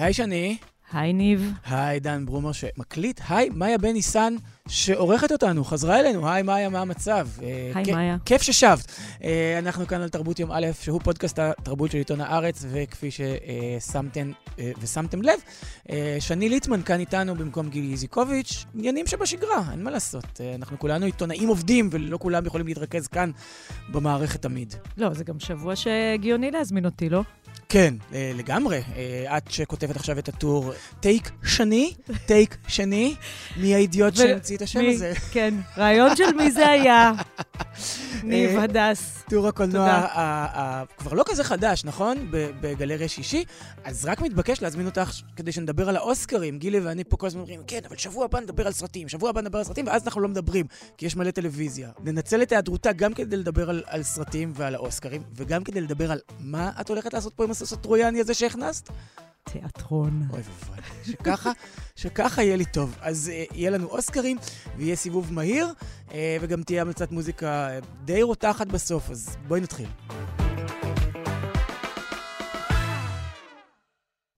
היי שני. היי ניב. היי דן ברומר שמקליט. היי מאיה בן ניסן שעורכת אותנו, חזרה אלינו. היי מאיה, מה המצב? אה, היי מאיה. כיף ששבת. אה, אנחנו כאן על תרבות יום א', שהוא פודקאסט התרבות של עיתון הארץ, וכפי ששמתם אה, ושמתם לב, שני ליטמן כאן איתנו במקום גילי איזיקוביץ', עניינים שבשגרה, אין מה לעשות. אנחנו כולנו עיתונאים עובדים, ולא כולם יכולים להתרכז כאן במערכת תמיד. לא, זה גם שבוע שהגיוני להזמין אותי, לא? כן, אה, לגמרי. אה, את שכותבת עכשיו את הטור טייק שני, טייק שני, מי האידיוט שהמציא את השם הזה? כן, רעיון של מי זה היה? ניב אה, הדס. טור הקולנוע כבר לא כזה חדש, נכון? בגלריה שישי. אז רק מתבקש להזמין אותך כדי שנדבר על האוסקרים. גילי ואני פה כל הזמן אומרים, כן, אבל שבוע הבא נדבר על סרטים, שבוע הבא נדבר על סרטים, ואז אנחנו לא מדברים, כי יש מלא טלוויזיה. ננצל את היעדרותה גם כדי לדבר על סרטים ועל האוסקרים, וגם כדי לדבר על מה את הולכת לעשות פה עם הסוס הטרויאני הזה שהכנסת? תיאטרון. אוי ואבוי. שככה, שככה יהיה לי טוב. אז uh, יהיה לנו אוסקרים, ויהיה סיבוב מהיר, uh, וגם תהיה המלצת מוזיקה די רותחת בסוף, אז בואי נתחיל.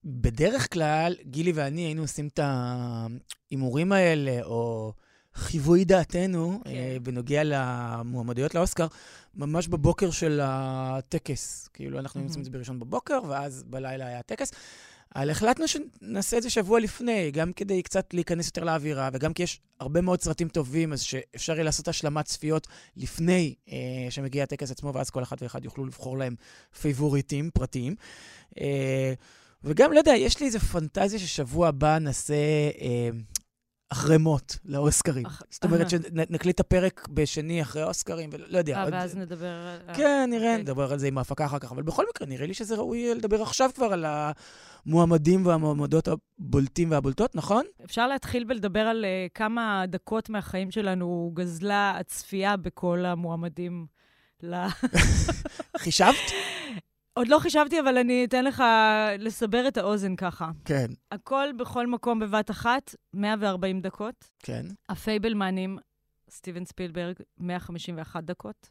בדרך כלל, גילי ואני היינו עושים את ההימורים האלה, או חיווי דעתנו כן. אה, בנוגע למועמדויות לאוסקר, ממש בבוקר של הטקס. כאילו, אנחנו mm-hmm. עושים את זה בראשון בבוקר, ואז בלילה היה הטקס. אבל החלטנו שנעשה את זה שבוע לפני, גם כדי קצת להיכנס יותר לאווירה, וגם כי יש הרבה מאוד סרטים טובים, אז שאפשר יהיה לעשות השלמת צפיות לפני אה, שמגיע הטקס עצמו, ואז כל אחד ואחד יוכלו לבחור להם פייבוריטים פרטיים. אה, וגם, לא יודע, יש לי איזו פנטזיה ששבוע הבא נעשה... אה, אחרי מות לאוסקרים. זאת אומרת שנקליט את הפרק בשני אחרי האוסקרים, ולא יודע. אה, ואז נדבר... כן, נראה, אוקיי. נדבר על זה עם ההפקה אחר כך. אבל בכל מקרה, נראה לי שזה ראוי לדבר עכשיו כבר על המועמדים והמועמדות הבולטים והבולטות, נכון? אפשר להתחיל ולדבר על אה, כמה דקות מהחיים שלנו גזלה הצפייה בכל המועמדים ל... חישבת? עוד לא חשבתי, אבל אני אתן לך לסבר את האוזן ככה. כן. הכל בכל מקום בבת אחת, 140 דקות. כן. הפייבלמנים, סטיבן ספילברג, 151 דקות.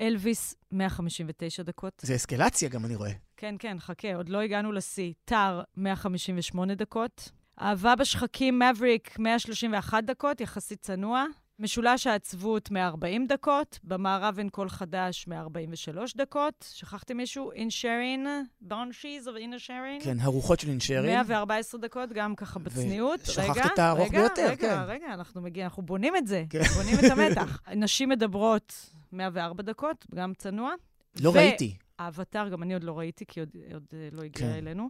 אלוויס, 159 דקות. זה אסקלציה גם, אני רואה. כן, כן, חכה, עוד לא הגענו לשיא. טאר, 158 דקות. אהבה בשחקים, מבריק, 131 דקות, יחסית צנוע. משולש העצבות מ-40 דקות, במערב אין קול חדש מ-43 דקות. שכחתם מישהו? אינשרין, בונשיז או אינשרין? כן, הרוחות של אינשרין. 114 דקות, גם ככה בצניעות. ושכחת את הארוך ביותר, רגע, כן. רגע, רגע, אנחנו מגיעים, אנחנו בונים את זה. כן. בונים את המתח. נשים מדברות 104 דקות, גם צנוע. לא ו- ראיתי. האבטר, גם אני עוד לא ראיתי, כי עוד, עוד אה, לא הגיע כן. אלינו.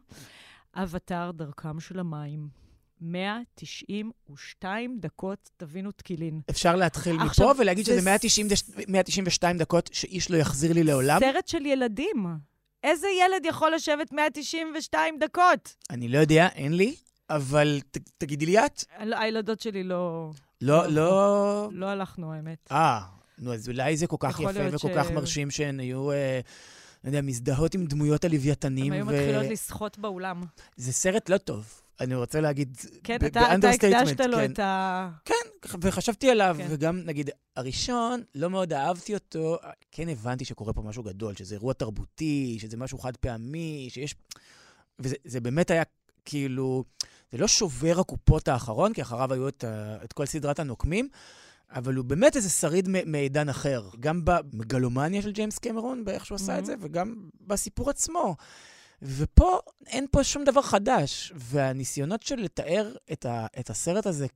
אבטר, דרכם של המים. 192 דקות, תבינו תקילין. אפשר להתחיל עכשיו, מפה ולהגיד שזה 190, 192 דקות שאיש לא יחזיר לי לעולם? סרט של ילדים. איזה ילד יכול לשבת 192 דקות? אני לא יודע, אין לי, אבל ת, תגידי לי את. הילדות שלי לא... לא, לא... לא הלכנו, האמת. אה, נו, אז אולי זה כל כך יפה וכל ש... כך מרשים שהן היו... אה, לא יודע, מזדהות עם דמויות הלוויתנים. הן היו ו... מתחילות לשחות באולם. זה סרט לא טוב. אני רוצה להגיד, כן, אתה, אתה הקדשת לו כן. את ה... כן, וחשבתי עליו, כן. וגם, נגיד, הראשון, לא מאוד אהבתי אותו, כן הבנתי שקורה פה משהו גדול, שזה אירוע תרבותי, שזה משהו חד פעמי, שיש... וזה באמת היה כאילו, זה לא שובר הקופות האחרון, כי אחריו היו את, את כל סדרת הנוקמים, אבל הוא באמת איזה שריד מעידן אחר, גם במגלומניה של ג'יימס קמרון, באיך שהוא עשה mm-hmm. את זה, וגם בסיפור עצמו. ופה אין פה שום דבר חדש, והניסיונות של לתאר את, ה, את הסרט הזה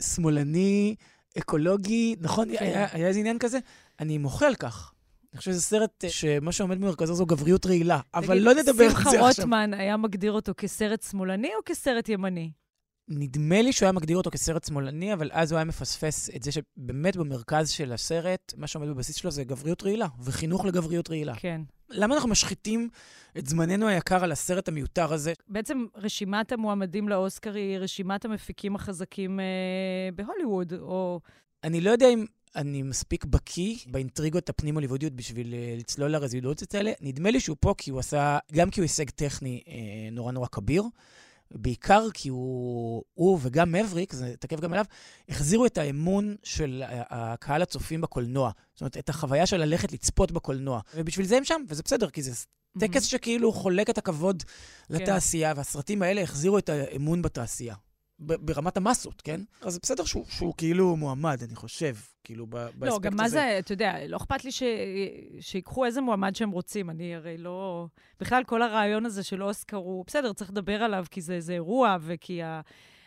כשמאלני, אקולוגי, נכון? כן. היה, היה איזה עניין כזה? אני מוחה על כך. אני חושב שזה סרט שמה שעומד במרכזו זו גבריות רעילה, אבל לא נדבר על זה עכשיו. שמחה רוטמן היה מגדיר אותו כסרט שמאלני או כסרט ימני? נדמה לי שהוא היה מגדיר אותו כסרט שמאלני, אבל אז הוא היה מפספס את זה שבאמת במרכז של הסרט, מה שעומד בבסיס שלו זה גבריות רעילה, וחינוך לגבריות רעילה. כן. למה אנחנו משחיתים את זמננו היקר על הסרט המיותר הזה? בעצם רשימת המועמדים לאוסקר היא רשימת המפיקים החזקים אה, בהוליווד, או... אני לא יודע אם אני מספיק בקיא באינטריגות הפנים-הוליוודיות בשביל אה, לצלול לרזולוציות האלה. נדמה לי שהוא פה כי הוא עשה, גם כי הוא הישג טכני אה, נורא נורא כביר, בעיקר כי הוא, הוא וגם מבריק, זה תקף גם אליו, החזירו את האמון של הקהל הצופים בקולנוע. זאת אומרת, את החוויה של ללכת לצפות בקולנוע. ובשביל זה הם שם, וזה בסדר, כי זה טקס שכאילו חולק את הכבוד כן. לתעשייה, והסרטים האלה החזירו את האמון בתעשייה. ברמת המסות, כן? אז זה בסדר שהוא, שהוא כאילו מועמד, אני חושב, כאילו, ב- באספקט הזה. לא, גם מה זה, אתה יודע, לא אכפת לי ש... שיקחו איזה מועמד שהם רוצים. אני הרי לא... בכלל, כל הרעיון הזה של אוסקר הוא, בסדר, צריך לדבר עליו, כי זה איזה אירוע, וכי ה...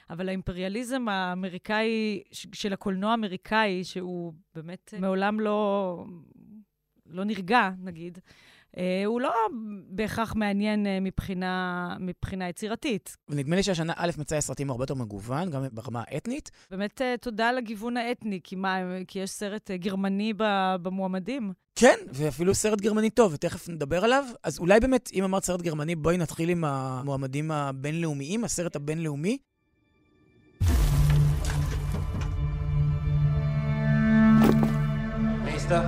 אבל האימפריאליזם האמריקאי, של הקולנוע האמריקאי, שהוא באמת מעולם לא, לא נרגע, נגיד, הוא לא בהכרח מעניין אה, מבחינה, מבחינה יצירתית. ונדמה לי שהשנה א' מצאי סרטים הרבה יותר מגוון, גם ברמה האתנית. באמת אה, תודה לגיוון האתני, כי מה, כי יש סרט אה, גרמני ב- במועמדים. כן, ואפילו סרט גרמני טוב, ותכף נדבר עליו. אז אולי באמת, אם אמרת סרט גרמני, בואי נתחיל עם המועמדים הבינלאומיים, הסרט הבינלאומי. Nächster.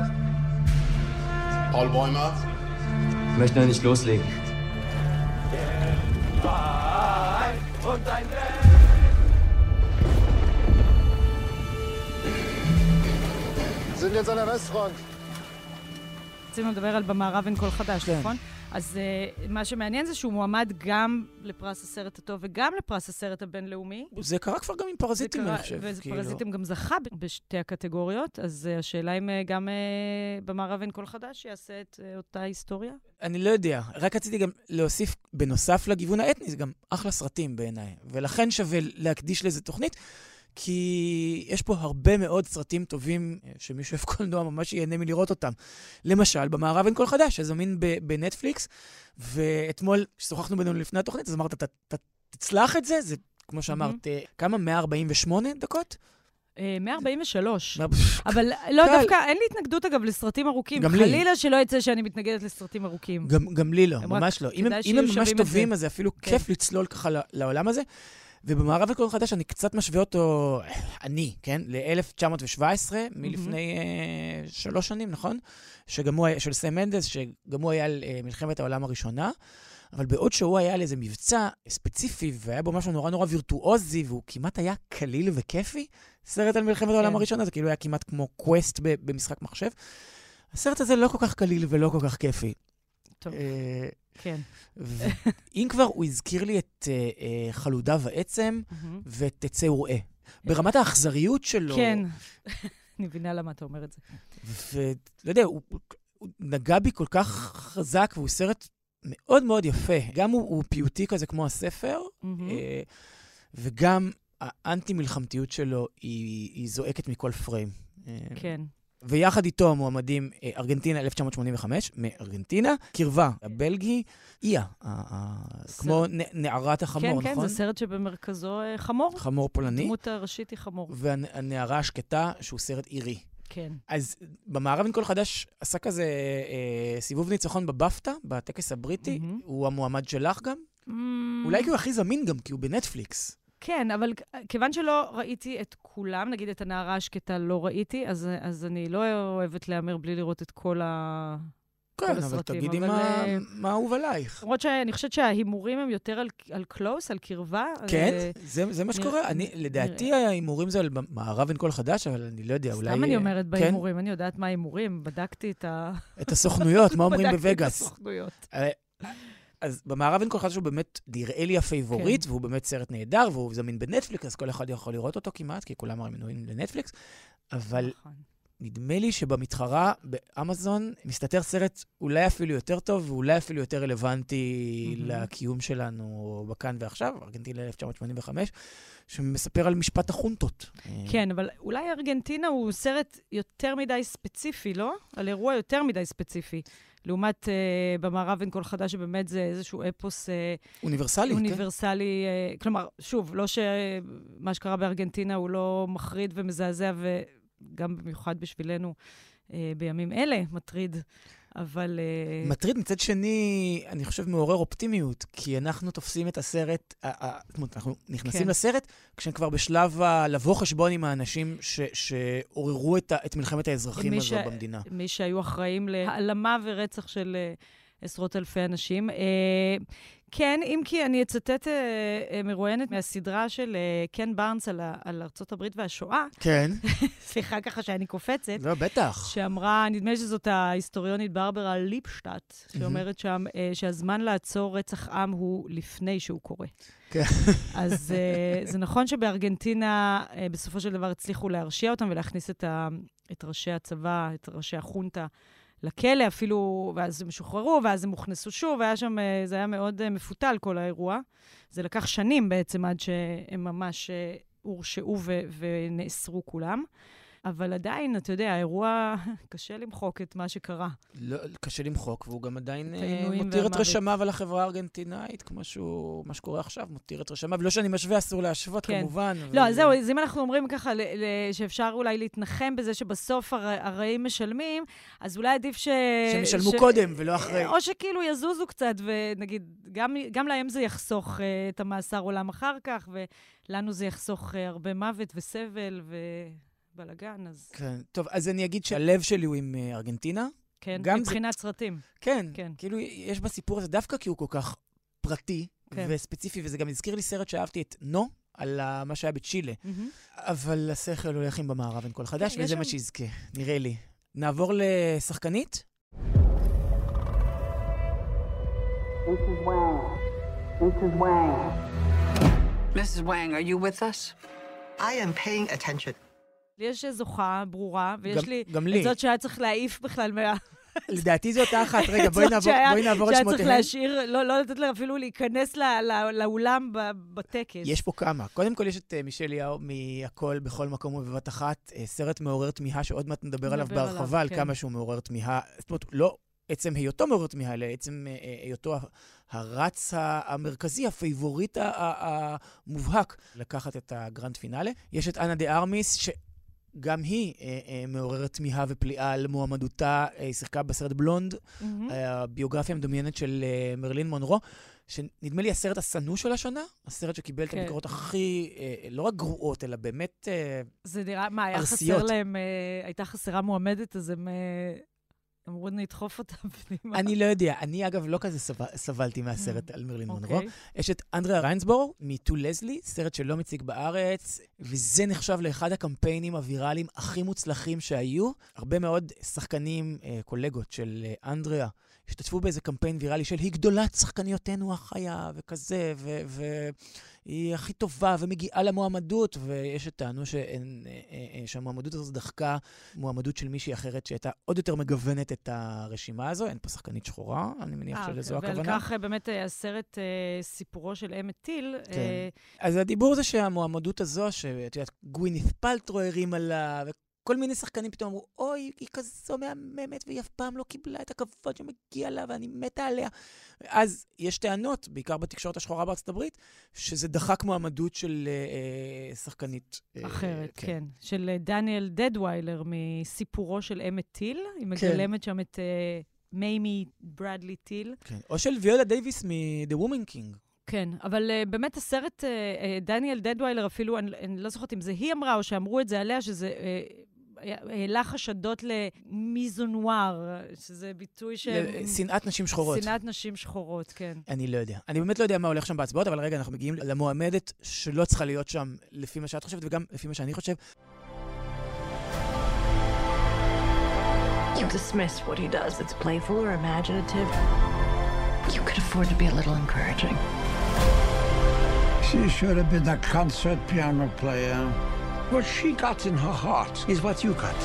Paul Bäumer. Ich möchte noch nicht loslegen. Sind jetzt an der Westfront. רצינו לדבר על במערב אין קול חדש, כן. נכון? אז uh, מה שמעניין זה שהוא מועמד גם לפרס הסרט הטוב וגם לפרס הסרט הבינלאומי. זה קרה כבר גם עם פרזיטים, אני חושב. כאילו. ופרזיטים גם זכה בשתי הקטגוריות, אז uh, השאלה אם uh, גם uh, במערב אין כל חדש יעשה את uh, אותה היסטוריה? אני לא יודע, רק רציתי גם להוסיף, בנוסף לגיוון האתני, זה גם אחלה סרטים בעיניי, ולכן שווה להקדיש לזה תוכנית, כי יש פה הרבה מאוד סרטים טובים, אה, שמי שאוהב קולנוע ממש ייהנה מלראות אותם. למשל, במערב אין כל חדש, שזמין ב- בנטפליקס, ואתמול, כששוחחנו בינינו לפני התוכנית, אז אמרת, "אתה- אתה תצלח את זה? זה, כמו שאמרת, אה, כמה? 148 דקות? Uh, 143. מה- אבל לא. דווקא אין לי התנגדות, אגב, לסרטים ארוכים. גם לי. חלילה שלא יצא שאני מתנגדת לסרטים ארוכים. גם, לי לא, ממש לא. אם הם, ממש טובים. אז זה אפילו כן. כיף לצלול ככה לעולם הזה. ובמערב הקול חדש אני קצת משווה אותו, אני, כן? ל-1917, מלפני אה, שלוש שנים, נכון? שגם הוא של סם מנדס, שגם הוא היה על אה, מלחמת העולם הראשונה. אבל בעוד שהוא היה על איזה מבצע ספציפי, והיה בו משהו נורא נורא וירטואוזי, והוא כמעט היה קליל וכיפי, סרט על מלחמת העולם כן. הראשונה, זה כאילו היה כמעט כמו קווסט במשחק מחשב. הסרט הזה לא כל כך קליל ולא כל כך כיפי. טוב, אה, כן. ואם כבר, הוא הזכיר לי את אה, אה, חלודה ועצם. ואת תצא וראה. ברמת האכזריות שלו. כן. אני מבינה למה אתה אומר את זה. ולא יודע, הוא, נגע בי כל כך חזק, והוא סרט מאוד מאוד יפה. גם הוא, הוא פיוטי כזה כמו הספר. אה, וגם האנטי-מלחמתיות שלו היא, היא זועקת מכל פריים. כן. ויחד איתו מועמדים אה, ארגנטינה 1985, מארגנטינה, קרבה, הבלגי, איה, כמו נערת החמור, כן, כן, נכון? זה סרט שבמרכזו אה, חמור. חמור פולני. הדמות הראשית היא חמור. והנערה השקטה, שהוא סרט אירי. כן. אז במערב אין כל חדש עשה כזה אה, סיבוב ניצחון בבפטה, בטקס הבריטי, מהמם. הוא המועמד שלך גם. Mm, אולי כי הוא הכי זמין גם, כי הוא בנטפליקס. כן, אבל כיוון שלא ראיתי את כולם, נגיד את הנערה השקטה לא ראיתי, אז, אז אני לא אוהבת להמר בלי לראות את כל ה... כן, אבל הסרטים, תגידי אבל, מה- אה, מה אהוב עלייך. למרות שאני חושבת שההימורים הם יותר על, על קלוז, על קרבה. כן, אה, זה זה מה שקורה. אני, לדעתי ההימורים זה על מערב אין כל חדש, אבל אני לא יודע, אולי... סתם אני אה, אומרת כן, בהימורים, אני יודעת מה ההימורים, בדקתי את ה... את הסוכנויות, מה אומרים בדקתי את בווגאס. הסוכנויות. אז במערב אין כל חדש הוא באמת נראה לי הפייבוריט, כן. והוא באמת סרט נהדר, והוא זמין בנטפליקס, אז כל אחד יכול לראות אותו כמעט, כי כולם הרי מנויים לנטפליקס. אבל נכון. נדמה לי שבמתחרה באמזון מסתתר סרט אולי אפילו יותר טוב, ואולי אפילו יותר רלוונטי מהמם. לקיום שלנו בכאן ועכשיו, ארגנטינה 1985, שמספר על משפט החונטות. כן, אבל אולי ארגנטינה הוא סרט יותר מדי ספציפי, לא? על אירוע יותר מדי ספציפי. לעומת אה, במערב אין כל חדש, שבאמת זה איזשהו אפוס אה, אוניברסלי, כן? אוניברסלי. אה, כלומר, שוב, לא שמה שקרה בארגנטינה הוא לא מחריד ומזעזע, וגם במיוחד בשבילנו אה, בימים אלה מטריד, אבל... אה, מטריד מצד שני, אני חושב, מעורר אופטימיות, כי אנחנו תופסים את הסרט, זאת אומרת, אנחנו נכנסים כן. לסרט כשהם כבר בשלב ה- לבוא חשבון עם האנשים ש- שעוררו את, ה- את מלחמת האזרחים הזו ש- במדינה. מי שהיו אחראים להעלמה ורצח של אה, עשרות אלפי אנשים. אה, כן, אם כי אני אצטט אה, אה, מרואיינת מהסדרה של קן בארנס על, על ארה"ב והשואה, כן. סליחה ככה שאני קופצת, לא, בטח. שאמרה, נדמה לי שזאת ההיסטוריונית ברברה ליפשטט, שאומרת שם שהזמן לעצור רצח עם הוא לפני שהוא קורה. כן. אז זה נכון שבארגנטינה בסופו של דבר הצליחו להרשיע אותם ולהכניס את, ה, את ראשי הצבא, את ראשי החונטה, לכלא אפילו, ואז הם שוחררו, ואז הם הוכנסו שוב, והיה שם, אה, זה היה מאוד אה, מפותל כל האירוע. זה לקח שנים בעצם עד שהם ממש אה, הורשעו ונאסרו כולם. אבל עדיין, אתה יודע, האירוע, קשה למחוק את מה שקרה. לא, קשה למחוק, והוא גם עדיין אה, מותיר את. רשמיו על החברה הארגנטינאית, כמו שהוא, מה שקורה עכשיו, מותיר את רשמיו. לא שאני משווה, אסור להשוות, כן. כמובן. לא, אבל- זהו, אז אם אנחנו אומרים ככה, שאפשר אולי להתנחם בזה שבסוף הר- הרעים משלמים, אז אולי עדיף ש... שהם ישלמו ש- קודם ולא אחרי. או שכאילו יזוזו קצת, ונגיד, גם, גם להם זה יחסוך uh, את המאסר עולם אחר כך, ולנו זה יחסוך uh, הרבה מוות וסבל ובלאגן, אז כן. טוב, אז אני אגיד שהלב שלי הוא עם אה, ארגנטינה. כן, גם זה- מבחינת סרטים. כן, כן. כאילו, יש בסיפור הזה, דווקא כי הוא כל כך פרטי כן. וספציפי, וזה גם הזכיר לי סרט שאהבתי את נו, על מה שהיה בצ'ילה. אבל השכל הולך עם במערב אין כל חדש, כן, וזה מה שם- שיזכה, נראה לי. נעבור לשחקנית? Mrs. Wang. Mrs. Wang. Mrs. Wang, are you with us? I am paying attention. לי יש זוכה ברורה, ויש גם- לי גם לי. את זאת שהיה צריך להעיף בכלל מה... לדעתי זו אותה אחת. רגע, בואי נעבור שהיה- בואי נעבור על שהיה צריך. להשאיר, לא לא לתת לה אפילו להיכנס ל- ל- לאולם בטקס. יש פה כמה. קודם כל, יש את אה, מישל יאו מהכל, בכל מקום ובבת אחת, אה, סרט מעורר תמיהה, שעוד מעט נדבר עליו בהרחבה, על כן. כמה שהוא מעורר תמיהה. זאת אומרת, לא עצם היותו מעורר תמיהה, אלא עצם אה, היותו הרץ המרכזי, הפייבוריט המובהק, לקחת את הגרנד פינאלה. יש את אנה דה ארמיס, ש... גם היא אה, אה, מעוררת תמיהה ופליאה על מועמדותה, אה, היא שיחקה בסרט בלונד, מהמם. הביוגרפיה המדומיינת של אה, מרלין מונרו, שנדמה לי הסרט השנוא של השנה, הסרט שקיבל את כן. הביקורות הכי, אה, לא רק גרועות, אלא באמת... אה, זה נראה, מה, היה ארסיות. חסר להם, אה, הייתה חסרה מועמדת, אז הם אה, אמרו, נדחוף אותה פנימה. אני לא יודע. אני, אגב, לא כזה סבל, סבלתי מהסרט על מרלין מונרו. אוקיי. יש את אנדריה ריינסבורג, מ-To לזלי, סרט שלא מציג בארץ, וזה נחשב לאחד הקמפיינים הוויראליים הכי מוצלחים שהיו. הרבה מאוד שחקנים, אה, קולגות של אה, אנדריה, השתתפו באיזה קמפיין ויראלי של היא גדולת שחקניותינו החיה, וכזה, ו- והיא הכי טובה, ומגיעה למועמדות, ויש שטענו אה, אה, אה, שהמועמדות הזאת דחקה מועמדות של מישהי אחרת שהייתה עוד יותר מגוונת את הרשימה הזו. אין פה שחקנית שחורה, אני מניח שלזו אוקיי. הכוונה. ועל כך באמת הסרט סיפורו של אמת טיל. כן. אז הדיבור זה שהמועמדות הזו, שאת יודעת, גווינית פלטרו הרים לה, וכל מיני שחקנים פתאום אמרו, אוי, היא כזו מהממת, והיא אף פעם לא קיבלה את הכבוד שמגיע לה, ואני מתה עליה. אז יש טענות, בעיקר בתקשורת השחורה בארצות הברית, שזה דחק מועמדות של אה, אה, שחקנית. אה, אחרת, כן. של אה, דניאל דדוויילר מסיפורו של אמת טיל. היא כן. מגלמת שם את אה, מיימי ברדלי טיל. כן. או של ויולה דייוויס מ-The Woman King. כן, אבל uh, באמת הסרט, uh, uh, דניאל דדוויילר אפילו, אני, אני לא זוכרת אם זה היא אמרה או שאמרו את זה עליה, שזה uh, העלה חשדות למיזונואר, שזה ביטוי של... שנאת נשים שחורות. שנאת נשים שחורות, כן. אני לא יודע. אני באמת לא יודע מה הולך שם בהצבעות, אבל רגע, אנחנו מגיעים למועמדת שלא צריכה להיות שם, לפי מה שאת חושבת, וגם לפי מה שאני חושב. You dismiss what he does. It's playful or imaginative. You could afford to be a little encouraging. She should have been a concert piano player. What she got in her heart is what you got.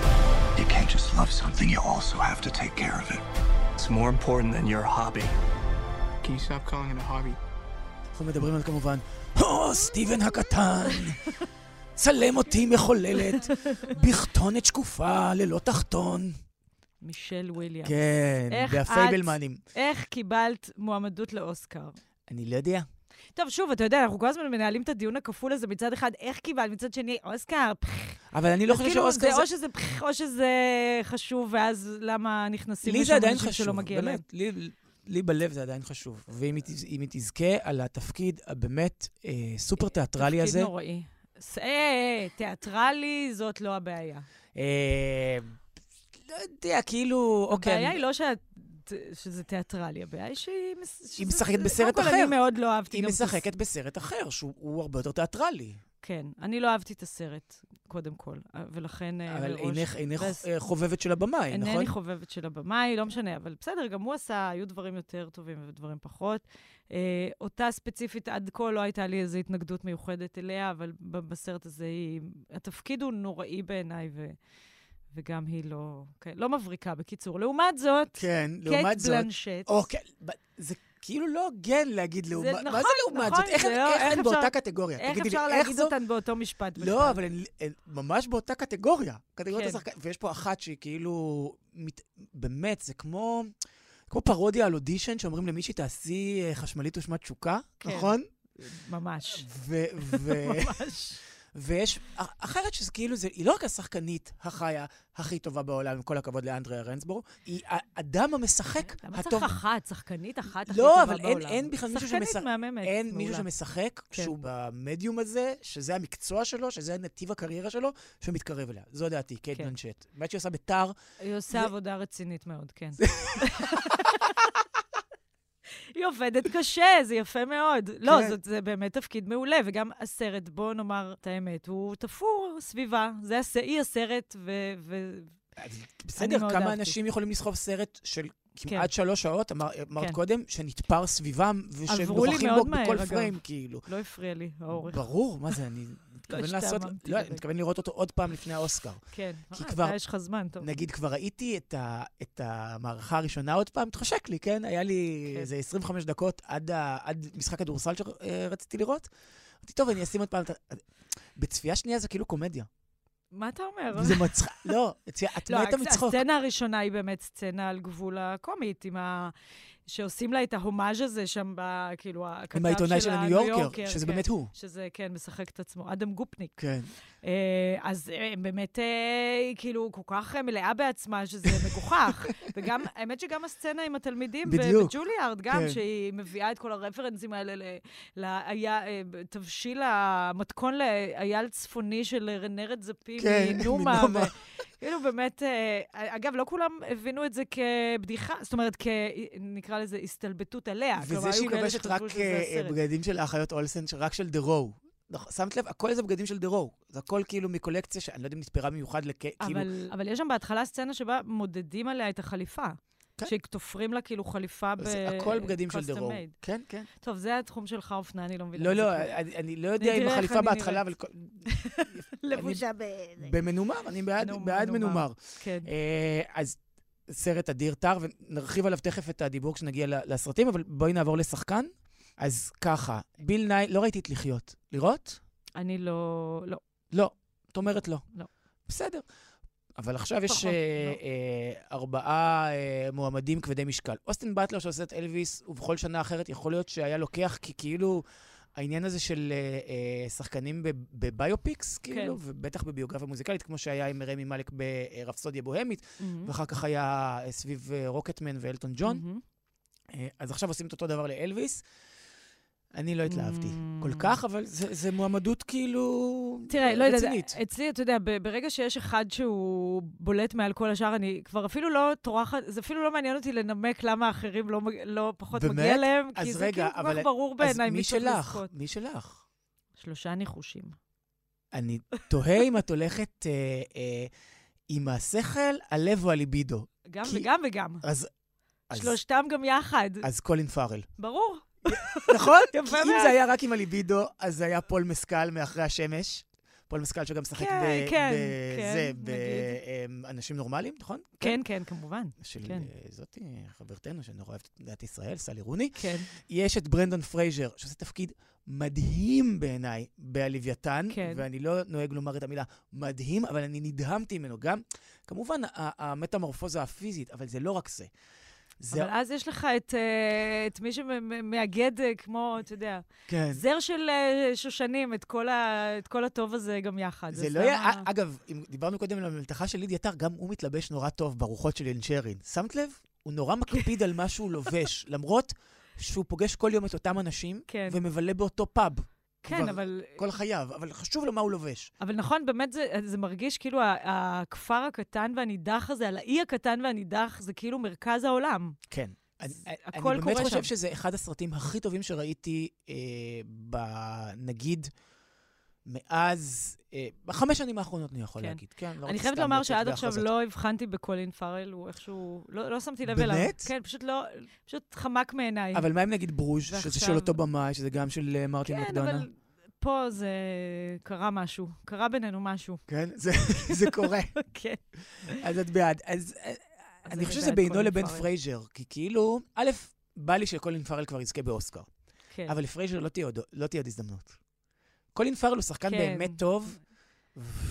You can't just love something, you also have to take care of it. It's more important than your hobby. Can you stop calling it a hobby? אנחנו מדברים על כמובן, או, סטיבן הקטן, צלם אותי מחוללת, בכתונת שקופה ללא תחתון. מישל וויליאמס. כן, והפייבלמנים. איך קיבלת מועמדות לאוסקר? אני לא יודע. טוב, שוב, אתה יודע, אנחנו כל הזמן מנהלים את הדיון הכפול הזה מצד אחד, איך קיבלת, מצד שני, אוסקר. אבל אני לא חושב כאילו, שאוסקר זה זה... או שזה פח, או שזה חשוב, ואז למה נכנסים לי לשם זה עדיין אנשים חשוב, שלא מגיע להם? באמת. לי- לי בלב זה עדיין חשוב. ואם היא תזכה על התפקיד הבאמת אה, סופר תיאטרלי הזה, תפקיד נוראי. ס- אה, אה, תיאטרלי, זאת לא הבעיה. אה, לא יודע, כאילו, אוקיי. הבעיה היא לא שזה תיאטרלי, הבעיה היא שהיא... היא משחקת בסרט קודם כל, אחר. אני מאוד לא אהבתי היא גם הס- משחקת בסרט אחר, שהוא הוא הרבה יותר תיאטרלי. כן, אני לא אהבתי את הסרט, קודם כל, אה, ולכן... אה, אבל אינך אינך, ואז- אה, חובבת של הבמאי, נכון? אינני חובבת של הבמאי, לא משנה, אבל בסדר, גם הוא עשה, היו דברים יותר טובים ודברים פחות. אה, אותה ספציפית עד כה לא הייתה לי איזו התנגדות מיוחדת אליה, אבל בסרט הזה היא... התפקיד הוא נוראי בעיניי, ו... וגם היא לא... כן, לא מבריקה, בקיצור. לעומת זאת, כן, קייט לעומת זאת... בלנשט. אוקיי, זה כאילו לא הוגן להגיד לעומת... מה נכון, זה לעומת נכון, זאת? איך זה לא- איך איך הן אפשר- באותה קטגוריה? איך תגידי לי, אפשר איך להגיד זו- אותן באותו משפט בכלל? לא, אבל הן הן ממש באותה קטגוריה. קטגוריית כן. השחקן. ויש פה אחת שהיא כאילו... מת- באמת, זה כמו... כמו פרודיה על אודישן, שאומרים למישהי, תעשי אה, חשמלית ושמת תשוקה, כן. נכון? ממש. ו... ו- ממש. ויש אח- אחרת שזה כאילו, זה, היא לא רק השחקנית החיה הכי טובה בעולם, עם כל הכבוד לאנדריה רנסבורו, היא האדם המשחק למה הטוב. צריך אחת, שחקנית אחת הכי לא, טובה אבל בעולם? אין, אין בכלל מישהו שחקנית שמשחק, מהממת. אין מישהו מעולה. שמשחק כן. שהוא במדיום הזה, שזה המקצוע שלו, שזה נתיב הקריירה שלו, שמתקרב אליה. זו דעתי, קייט כן. בלנשט. מה שהיא עושה בתר, היא עושה זה- עבודה רצינית מאוד, כן. היא עובדת קשה, זה יפה מאוד. לא, כן. זאת, זה באמת תפקיד מעולה, וגם הסרט, בואו נאמר את האמת, הוא תפור סביבה. זה הס... היא הסרט, ו... ו... בסדר, כמה אהבתי. אנשים יכולים לסחוב סרט של כן. כמעט שלוש שעות, אמר- אמרת כן. קודם, שנתפר סביבם, ושנוכחים מאוד בו מהר, בכל אגב. פריים, כאילו. לא הפריע לי, האורך. ברור, מה זה, אני מתכוון לעשות... השתעממתי לא, אני לרגע. מתכוון לראות אותו עוד פעם לפני האוסקר. כן. כי אה, כבר- יש לך זמן, טוב. נגיד, כבר ראיתי את, ה, את המערכה הראשונה עוד פעם, התחשק לי, כן? היה לי כן. איזה 25 דקות עד, ה, עד משחק הכדורסל שרציתי לראות. אמרתי, טוב, אני אשים עוד פעם את ה... בצפייה שנייה זה כאילו קומדיה. מה אתה אומר? זה מצחיק, לא, את לא, מתה מצחוק. הסצנה הראשונה היא באמת סצנה על גבול הקומית, עם. שעושים לה את ההומאז' הזה שם, ב... כאילו, הכתב עם העיתונאי של הניו יורקר, יורקר, שזה כן. באמת הוא. שזה, כן, משחק את עצמו, אדם גופניק. כן. אה, אז אה, באמת, אה, כאילו כל כך אה, מלאה בעצמה, שזה מגוחך. וגם, האמת שגם הסצנה עם התלמידים, בדיוק. בג'וליארד, גם, כן. שהיא מביאה את כל הרפרנסים האלה ל- לאיה- אה, תבשיל המתכון לאייל צפוני של רנרד זפים כן, מנומה. כאילו, באמת, אה, אגב, לא כולם הבינו את זה כבדיחה, זאת אומרת, כ... נקרא לזה הסתלבטות עליה. וזה שהיא לובשת רק אה. בגדים של האחיות אולסן, רק של דה רו. נכון, שמת לב? הכל זה בגדים של דה רו. זה הכל כאילו מקולקציה שאני לא יודע אם נתפרה במיוחד לכ... כאילו... אבל יש שם בהתחלה סצנה שבה מודדים עליה את החליפה. כן. שתופרים לה כאילו חליפה ב... זה הכל בגדים של made. כן, כן. טוב, זה התחום שלך, אופנה, אני לא מבינה. לא, לא. אני אני לא יודע אם החליפה בהתחלה. אבל... לבושה ב... במנומר, אני בעד בעד מנומר. כן. אה, אז סרט אדיר טר, ונרחיב עליו תכף את הדיבור כשנגיע לסרטים, אבל בואי נעבור לשחקן. אז ככה, ביל ניי, לא ראיתי את לחיות. לראות? אני לא... לא. לא. את אומרת לא. לא. בסדר. אבל עכשיו יש פחות, אה, לא. אה, ארבעה אה, מועמדים כבדי משקל. אוסטין באטלר שעושה את אלוויס, ובכל שנה אחרת יכול להיות שהיה לוקח, כי כאילו העניין הזה של אה, אה, שחקנים בב- בביופיקס, כאילו, ובטח בביוגרפיה מוזיקלית, כמו שהיה עם רמי מאלק ברפסודיה בוהמית, מהמם. ואחר כך היה אה, סביב אה, רוקטמן ואלטון ג'ון. אה, אז עכשיו עושים את אותו דבר לאלוויס. אני לא התלהבתי Mm. כל כך, אבל זה זה מועמדות כאילו תראה, לא יודעת, רצינית. אצלי, אתה יודע, ברגע שיש אחד שהוא בולט מעל כל השאר, אני כבר אפילו לא טורחת, זה אפילו לא מעניין אותי לנמק למה האחרים לא, לא פחות באמת? מגיע להם, כי זה רגע, כאילו כל כך ברור בעיניי מי צריך? לזכות. מי שלך? שלושה ניחושים. אני תוהה אם את הולכת אה, אה, עם השכל, הלב או הליבידו. גם כי- וגם וגם. אז... אז- שלושתם גם יחד. אז קולין פארל. ברור. נכון? כי אם. זה היה רק עם הליבידו, אז זה היה פול מסקל מאחרי השמש. פול מסקל שגם משחק כן, ב- כן, בזה, כן, באנשים נורמליים, נכון? כן, כן, כמובן. של. אה, זאתי, חברתנו, שאני נורא אוהבת את מדינת ישראל, סלי רוני. כן. יש את ברנדון פרייזר, שעושה תפקיד מדהים בעיניי בלוויתן, כן. ואני לא נוהג לומר את המילה מדהים, אבל אני נדהמתי ממנו. גם, כמובן, המטמורפוזה הפיזית, אבל זה לא רק זה. זה... אבל אז יש לך את, אה, את מי שמאגד אה, כמו, אתה יודע, כן. זר של אה, שושנים, את כל, ה, את כל הטוב הזה גם יחד. זה לא היה... אגב, אם דיברנו קודם על המלתחה של לידי עטר, גם הוא מתלבש נורא טוב ברוחות של ינשרין. שמת לב? הוא נורא מקפיד על מה שהוא לובש, למרות שהוא פוגש כל יום את אותם אנשים, כן. ומבלה באותו פאב. כן, כבר אבל... כל חייו, אבל חשוב לו מה הוא לובש. אבל נכון, באמת זה, זה מרגיש כאילו הכפר הקטן והנידח הזה, על האי הקטן והנידח, זה כאילו מרכז העולם. כן. אני, אני באמת חושב שם. שזה אחד הסרטים הכי טובים שראיתי, אה, ב, נגיד, מאז, אה, בחמש שנים האחרונות, אני יכול כן. להגיד. כן, לא אני חייבת לומר שעד עכשיו. לא הבחנתי בקולין פארל, הוא איכשהו... לא, לא שמתי לב אליו. באמת? כן, פשוט לא... פשוט חמק מעיניי. אבל מה אם נגיד ברוז', שזה של אותו במאי, שזה גם של אה, מרטין כן, מקדונה? אבל פה זה... קרה משהו. קרה בינינו משהו. כן, זה, זה קורה. כן. אז את בעד. אז אה, אז אני חושב שזה בינו לבין. פרייזר, כי כאילו, א', בא לי שקולין פארל כבר יזכה באוסקר, כן. אבל לפרייזר לא תהיה עוד- לא תהיה עוד הזדמנות. קולין פארל הוא שחקן כן. באמת טוב,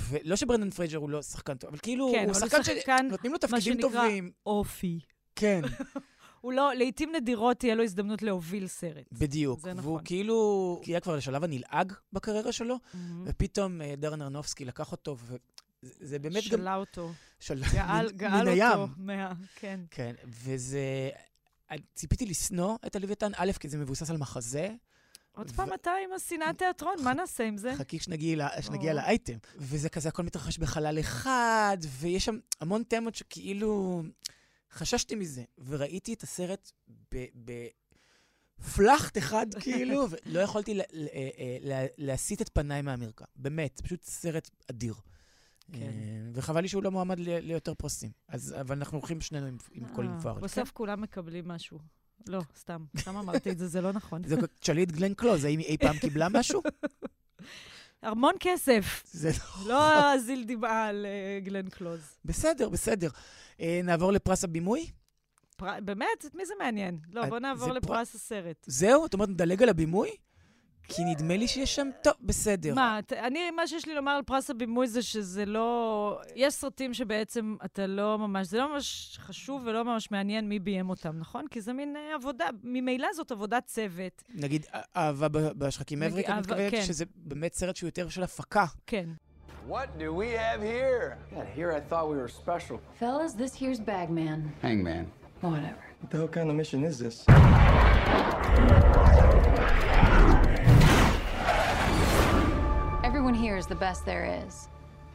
ולא שברנדון פרייזר הוא לא שחקן טוב, אבל כאילו, כן, הוא שחקן שחקן, שנותנים לו מה תפקידים שנקרא טובים. אופי. כן, הוא לא, לעיתים נדירות תהיה לו הזדמנות להוביל סרט. בדיוק. זה והוא נכון. כאילו הגיע כבר לשלב הנלעג בקריירה שלו, מהמם. ופתאום אה, דרן ארנובסקי לקח אותו, וזה באמת גם... שלה אותו. של... גאל, גאל. אותו. מה... כן. כן, וזה... ציפיתי לשנוא את הלוויתן, א', כי זה מבוסס על מחזה. עוד פעם אתה עם השנאת תיאטרון, מה נעשה עם זה? חכי שנגיע. לאייטם. וזה כזה, הכל מתרחש בחלל אחד, ויש שם המון תמות שכאילו... חששתי מזה, וראיתי את הסרט בפלאחט אחד, כאילו, ולא יכולתי אה, לה- להסיט את פניי מהמרקע. באמת, פשוט סרט אדיר. כן. אה, וחבל לי שהוא לא מועמד ליותר פרסים. אז, אבל אנחנו הולכים שנינו עם, קולין אה, פארל. בסוף כולם מקבלים משהו. לא, סתם. סתם אמרתי את זה, זה לא נכון. תשאלי את גלן קלוז, האם היא אי פעם קיבלה משהו? המון כסף. זה לא אזיל דמעה על אה, גלן קלוז. בסדר, בסדר. אה, נעבור לפרס הבימוי? פר- באמת? את מי זה מעניין? לא, אה, בוא נעבור לפרס הסרט. זהו? את אומרת, נדלג על הבימוי? כי נדמה לי שיש שם... טוב, בסדר. מה, ת- אני, מה שיש לי לומר על פרס הבימוי זה שזה לא... יש סרטים שבעצם אתה לא ממש... זה לא ממש חשוב ולא ממש מעניין מי ביים אותם, נכון? כי זה מין אה, עבודה, ממילא זאת עבודת צוות. נגיד, אה- אהבה בשחקים מבריק, את מתכוונת כן. שזה באמת סרט שהוא יותר של הפקה. כן. What do we have here? Yeah, here I thought we were special. Fellas, this here's Bagman. Hangman. Whatever. What the hell kind of mission is this? Here is the best there is.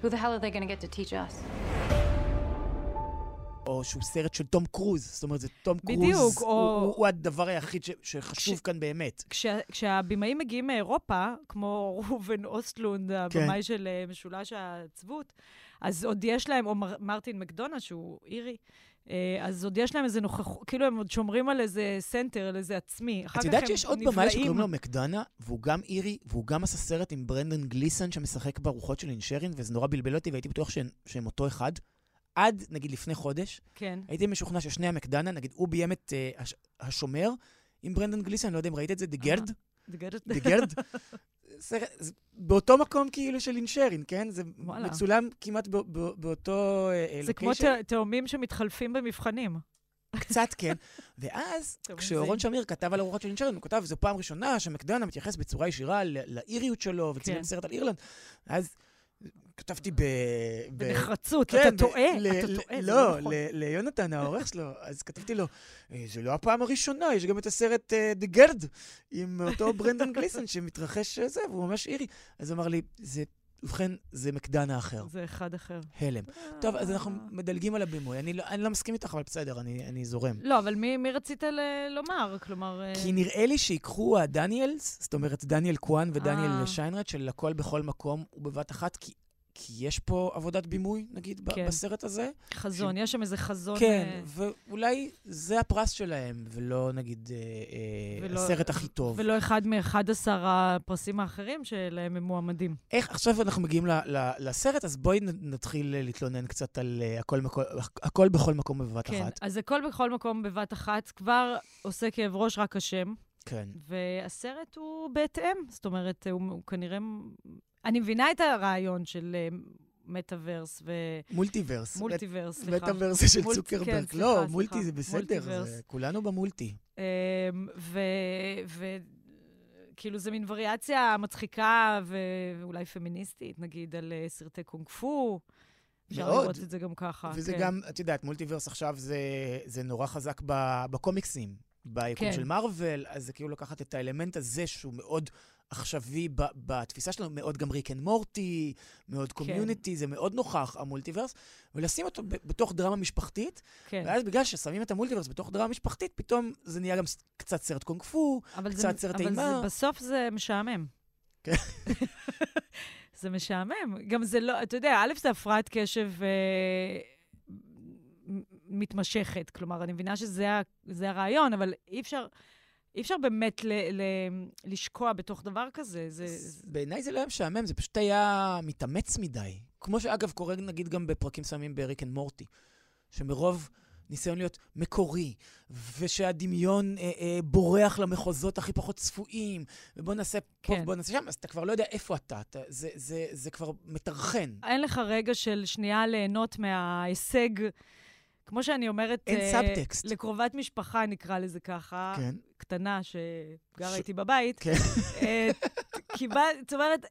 Who the hell are they going to get to teach us? או שהוא סרט של תום קרוז. זאת אומרת, זה תום קרוז. בדיוק, או- הוא- הוא הדבר היחיד ש- שחשוב כש- כאן באמת. כשה, כשהבימאים מגיעים מאירופה, כמו ראובן אוסטלונד, כן. הבמאי של אה, משולש העצבות, אז עוד יש להם, או מר, מרטין מקדונה, שהוא אירי, אז עוד יש להם איזה נוכחות, כאילו הם עוד שומרים על איזה סנטר, על איזה עצמי. את יודעת שיש עוד. במאי שקוראים לו מקדונה, והוא גם אירי, והוא גם עשה סרט עם ברנדון גליסון שמשחק ברוחות של אינשרין, וזה נורא בלבל אותי, והייתי בטוח שהם, שהם אותו אחד. עד, נגיד, לפני חודש, כן. הייתי משוכנע ששני המקדונה, נגיד, הוא ביים את uh, הש, השומר עם ברנדון גליסון, אני לא יודע אם ראית את זה, דה גרד? The דה גרד? סרט, זה באותו מקום כאילו של אינשרין, כן? זה וואלה. מצולם כמעט בא, בא, באותו uh, זה כמו ת- תאומים שמתחלפים במבחנים. קצת כן. ואז, כשאורון שמיר כתב על ארוחות של אינשרין, הוא כתב, זו פעם ראשונה שמקדונה מתייחס בצורה ישירה לאיריות שלו, וצילם כן. סרט על אירלנד. אז כתבתי ב... ב- בנחרצות, כן, אתה טועה, ל- אתה טועה, לא, לא נכון. ליונתן, העורך שלו, אז כתבתי לו, "אה, זה לא הפעם הראשונה, יש גם את הסרט דה גרד, עם אותו ברנדון גליסון שמתרחש אה, זה, והוא ממש אירי. אז אמר לי, זה, ובכן, זה מקדנה אחר. זה אחד אחר. הלם. טוב, אז אנחנו מדלגים על הבימוי. אני לא, אני לא מסכים איתך, אבל בסדר, אני, אני זורם. לא, אבל מי, מי רצית ל- לומר? כלומר... אה, כי נראה לי שיקחו הדניאלס, זאת אומרת, דניאל קואן ודניאל אה. שיינרד, של הכל בכל מקום ובבת אחת, כי, כי יש פה עבודת בימוי, נגיד, כן. בסרט הזה. חזון, יש שם איזה חזון... כן, אה, ואולי זה הפרס שלהם, ולא נגיד אה, אה, ולא- הסרט הכי טוב. ולא אחד מ-11 הפרסים האחרים שלהם הם מועמדים. איך, עכשיו אנחנו מגיעים ל, ל, לסרט, אז בואי נתחיל אה, להתלונן קצת על אה, הכל, מקו, הכל בכל מקום בבת כן, אחת. אז הכל בכל מקום בבת אחת, כבר עושה כאב ראש רק השם, כן. והסרט הוא בהתאם. זאת אומרת, הוא, הוא כנראה... אני מבינה את הרעיון של אה, מטאוורס ו... מולטיברס. מולטיברס, סליחה. מטאוורס זה של צוקרברג. כן, לא, סליחה, מולטי. זה בסדר. זה- כולנו במולטי. אמ, ו... ו... כאילו, זו מין וריאציה מצחיקה ואולי פמיניסטית, נגיד, על אה, סרטי קונג פו. אפשר מאוד. לראות את זה גם ככה. וזה כן. גם, את יודעת, מולטיברס עכשיו זה, זה נורא חזק בקומיקסים, ביקום כן. של מארוול, אז זה כאילו לקחת את האלמנט הזה שהוא מאוד עכשווי בתפיסה שלנו, מאוד גם ריק אנד מורטי, מאוד קומיוניטי, זה מאוד נוכח, המולטיברס, ולשים אותו בתוך דרמה משפחתית, כן. ואז בגלל ששמים את המולטיברס בתוך דרמה משפחתית, פתאום זה נהיה גם קצת סרט קונג פו, אבל קצת זה, סרט אבל אימה. זה, בסוף זה משעמם. כן. זה משעמם. גם זה לא, אתה יודע, א', זה הפרעת קשב אה, מתמשכת. כלומר, אני מבינה שזה הרעיון, אבל אי אפשר, אי אפשר באמת ל, ל, לשקוע בתוך דבר כזה. זה, בעיניי זה לא היה משעמם, זה פשוט היה מתאמץ מדי. כמו שאגב קורה נגיד גם בפרקים מסוימים בריק אנד מורטי, שמרוב ניסיון להיות מקורי, ושהדמיון אה, אה, בורח למחוזות הכי פחות צפויים, ובוא נעשה פה כן. ובוא נעשה שם, אז אתה כבר לא יודע איפה אתה, אתה זה, זה, זה כבר מטרחן. אין לך רגע של שנייה ליהנות מההישג. כמו שאני אומרת, אין אה, סאבטקסט. לקרובת משפחה, נקרא לזה ככה, כן. קטנה, שגרה ש- איתי בבית, כן. אה, קיבל, זאת אומרת,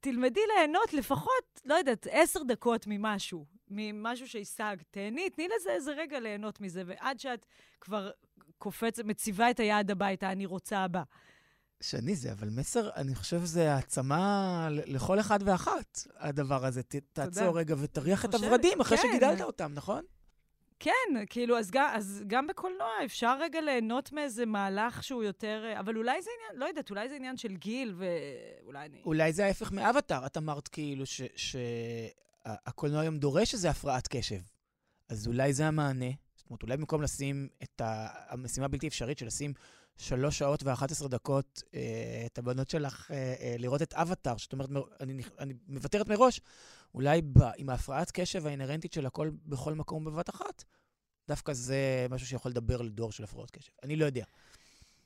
תלמדי ליהנות לפחות, לא יודעת, עשר דקות ממשהו, ממשהו שהשגת. תהני, תני לזה איזה רגע ליהנות מזה, ועד שאת כבר קופצת, מציבה את היעד הביתה, אני רוצה הבא. שני, זה אבל מסר, אני חושב שזה העצמה לכל אחד ואחת, הדבר הזה. ת, תעצור רגע ותריח את הוורדים אחרי כן. שגידלת אותם, נכון? כן, כאילו, אז גם, אז גם בקולנוע אפשר רגע ליהנות מאיזה מהלך שהוא יותר... אה, אבל אולי זה עניין, לא יודעת, אולי זה עניין של גיל, ואולי אני... אולי זה ההפך מאבטאר. את אמרת כאילו שהקולנוע היום דורש איזה הפרעת קשב. אז אולי זה המענה. זאת אומרת, אולי במקום לשים את ה- המשימה הבלתי אפשרית של לשים שלוש שעות ו-11 דקות אה, את הבנות שלך אה, אה, לראות את אבטאר, שאת אומרת, מר- אני, אני מוותרת מראש, אולי ב, עם ההפרעת קשב האינהרנטית של הכל בכל מקום בבת אחת, דווקא זה משהו שיכול לדבר לדור של הפרעות קשב. אני לא יודע.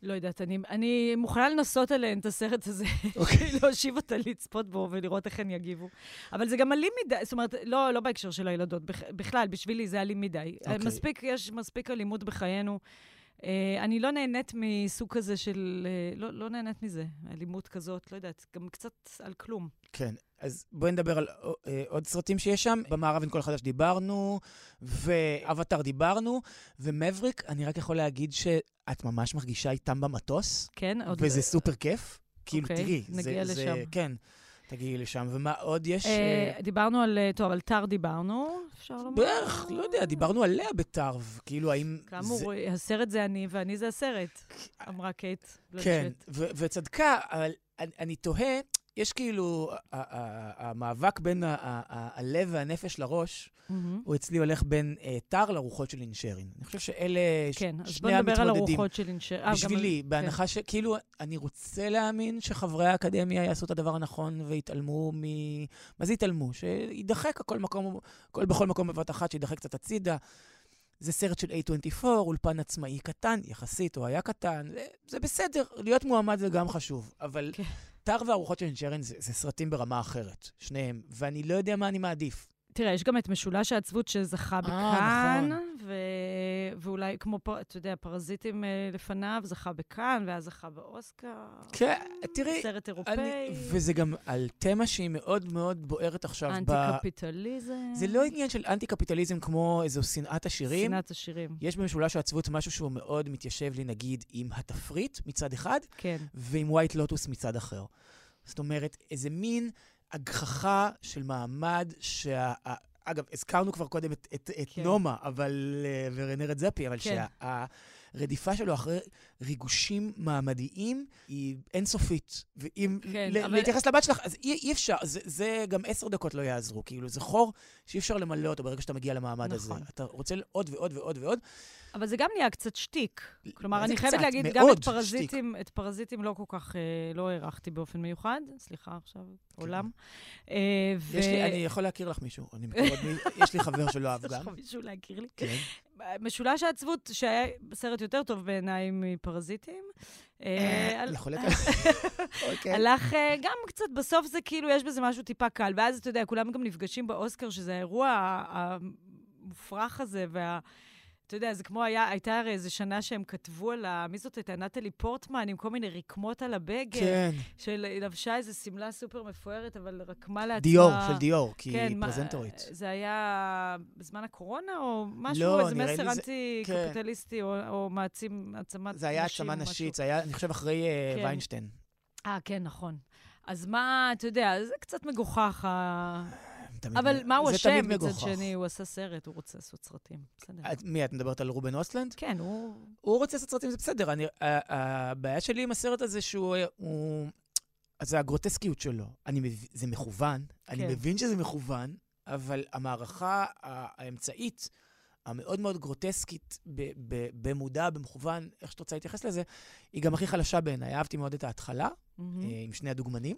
לא יודעת, אני, אני מוכנה לנסות עליהן את הסרט הזה, אוקיי. להושיב אותה לצפות בו ולראות איך הן יגיבו. אבל זה גם אלים מדי, זאת אומרת, לא, לא בהקשר של הילדות, בכ, בכלל, בשבילי זה אלים מדי. אוקיי. מספיק, יש מספיק אלימות בחיינו. Uh, אני לא נהנית מסוג כזה של... Uh, לא, לא נהנית מזה, אלימות כזאת, לא יודעת, גם קצת על כלום. כן, אז בואי נדבר על אה, עוד סרטים שיש שם. במערב עם כל החדש דיברנו, ואבטאר דיברנו, ומבריק, אני רק יכול להגיד שאת ממש מרגישה איתם במטוס, כן, עוד... וזה סופר כיף. כאילו, אוקיי, תראי, נגיע זה, לשם. זה, כן, תגיעי לשם. ומה עוד יש? אה, דיברנו על... אה, טוב, על טאר דיברנו, אפשר לומר. בערך, לא יודע, דיברנו עליה בתרב. כאילו, האם... כאמור, זה- הסרט זה אני, ואני זה הסרט, אמרה קייט. כן, וצדקה, אבל אני, אני תוהה, יש כאילו, המאבק בין הלב והנפש לראש. הוא אצלי הולך בין אה, טר לרוחות של אינשרין. אני חושב שאלה ש- כן, אז בוא שני נדבר על המתמודדים. הרוחות של אינשר. אה, בשבילי, כן. בהנחה שכאילו, אני רוצה להאמין שחברי האקדמיה יעשו את הדבר הנכון ויתעלמו מ... מה זה יתעלמו? שידחק הכל מקום, הכל בכל מקום בבת אחת, שידחק קצת הצידה. זה סרט של A24, אולפן עצמאי קטן, יחסית, או היה קטן, זה, זה בסדר, להיות מועמד זה גם חשוב, אבל כן. טר והרוחות של אינשרין זה, זה סרטים ברמה אחרת, שניהם, ואני לא יודע מה אני מעדיף. תראה, יש גם את משולש העצבות שזכה אה, בכאן, נכון. ו... ואולי כמו. אתה יודע, פרזיטים אה, לפניו, זכה בכאן, ואז זכה באוסקר. כן, תראי, סרט אירופאי, אני, וזה גם על תמה שהיא מאוד מאוד בוערת עכשיו. ב- אנטי-קפיטליזם. זה לא עניין של אנטי-קפיטליזם כמו איזו שנאת עשירים. שנאת השירים. יש במשולש העצבות משהו שהוא מאוד מתיישב לי, נגיד, עם התפריט מצד אחד, כן. ועם ווייט לוטוס מצד אחר. זאת אומרת, איזה מין הגחכה של מעמד שה... אגב, הזכרנו כבר קודם את, את, את כן. נומה, אבל... אה, ורנה רדזפי, אבל כן. שהרדיפה שלו אחרי ריגושים מעמדיים היא אינסופית. ואם כן, ל- אבל- להתייחס לבת שלך, אז אי, אי אפשר, זה, זה גם עשר דקות לא יעזרו. כאילו, זה חור שאי אפשר למלא אותו ברגע שאתה מגיע למעמד הזה. נכון. אתה רוצה עוד ועוד ועוד ועוד. אבל זה גם נהיה קצת שטיק. כלומר, אני חייבת? להגיד, גם את פרזיטים, את פרזיטים לא כל כך, אה, לא הערכתי באופן מיוחד. סליחה עכשיו, עולם. אה, ו- כן. יש לי, אני יכול להכיר לך מישהו. אני מי... יש לי חבר שלא אהב יש גם. לך מישהו להכיר לי? כן. משולש העצבות, שהיה סרט יותר טוב בעיניי מפרזיטים. אה, על- יכול להיות. אוקיי. הלך אה, גם קצת, בסוף זה כאילו, יש בזה משהו טיפה קל. ואז, אתה יודע, כולם גם נפגשים באוסקר, שזה האירוע המופרך הזה, וה... אתה יודע, זה כמו היה, הייתה הרי איזו שנה שהם כתבו על ה... מי זאת הייתה? נטלי פורטמן, עם כל מיני רקמות על הבגד. כן. של לבשה איזו שמלה סופר מפוארת, אבל רקמה לעצמה... דיור, של דיור, כי כן, היא מה- פרזנטורית. זה היה בזמן הקורונה, או משהו, לא, איזה מסר לי זה- אנטי-קפיטליסטי, או, או מעצים, העצמת נשים. זה היה העצמה משהו. נשית, זה היה, אני חושב, אחרי אה, כן. ויינשטיין. אה, כן, נכון. אז מה, אתה יודע, זה קצת מגוחך. ה- תמיד- אבל מה הוא אשם? מצד. שני, הוא עשה סרט, הוא רוצה לעשות סרטים. בסדר. את- מי, את מדברת על רובן אוסלנד? כן, הוא... הוא רוצה לעשות סרטים, זה בסדר. אני, הבעיה שלי עם הסרט הזה שהוא... הוא, אז זה הגרוטסקיות שלו. אני מב... זה מכוון, אני כן. מבין שזה מכוון, אבל המערכה האמצעית, המאוד מאוד גרוטסקית, ב- ב- במודע, במכוון, איך שאת רוצה להתייחס לזה, היא גם הכי חלשה בעיניי. אהבתי מאוד את ההתחלה. אה, עם שני הדוגמנים,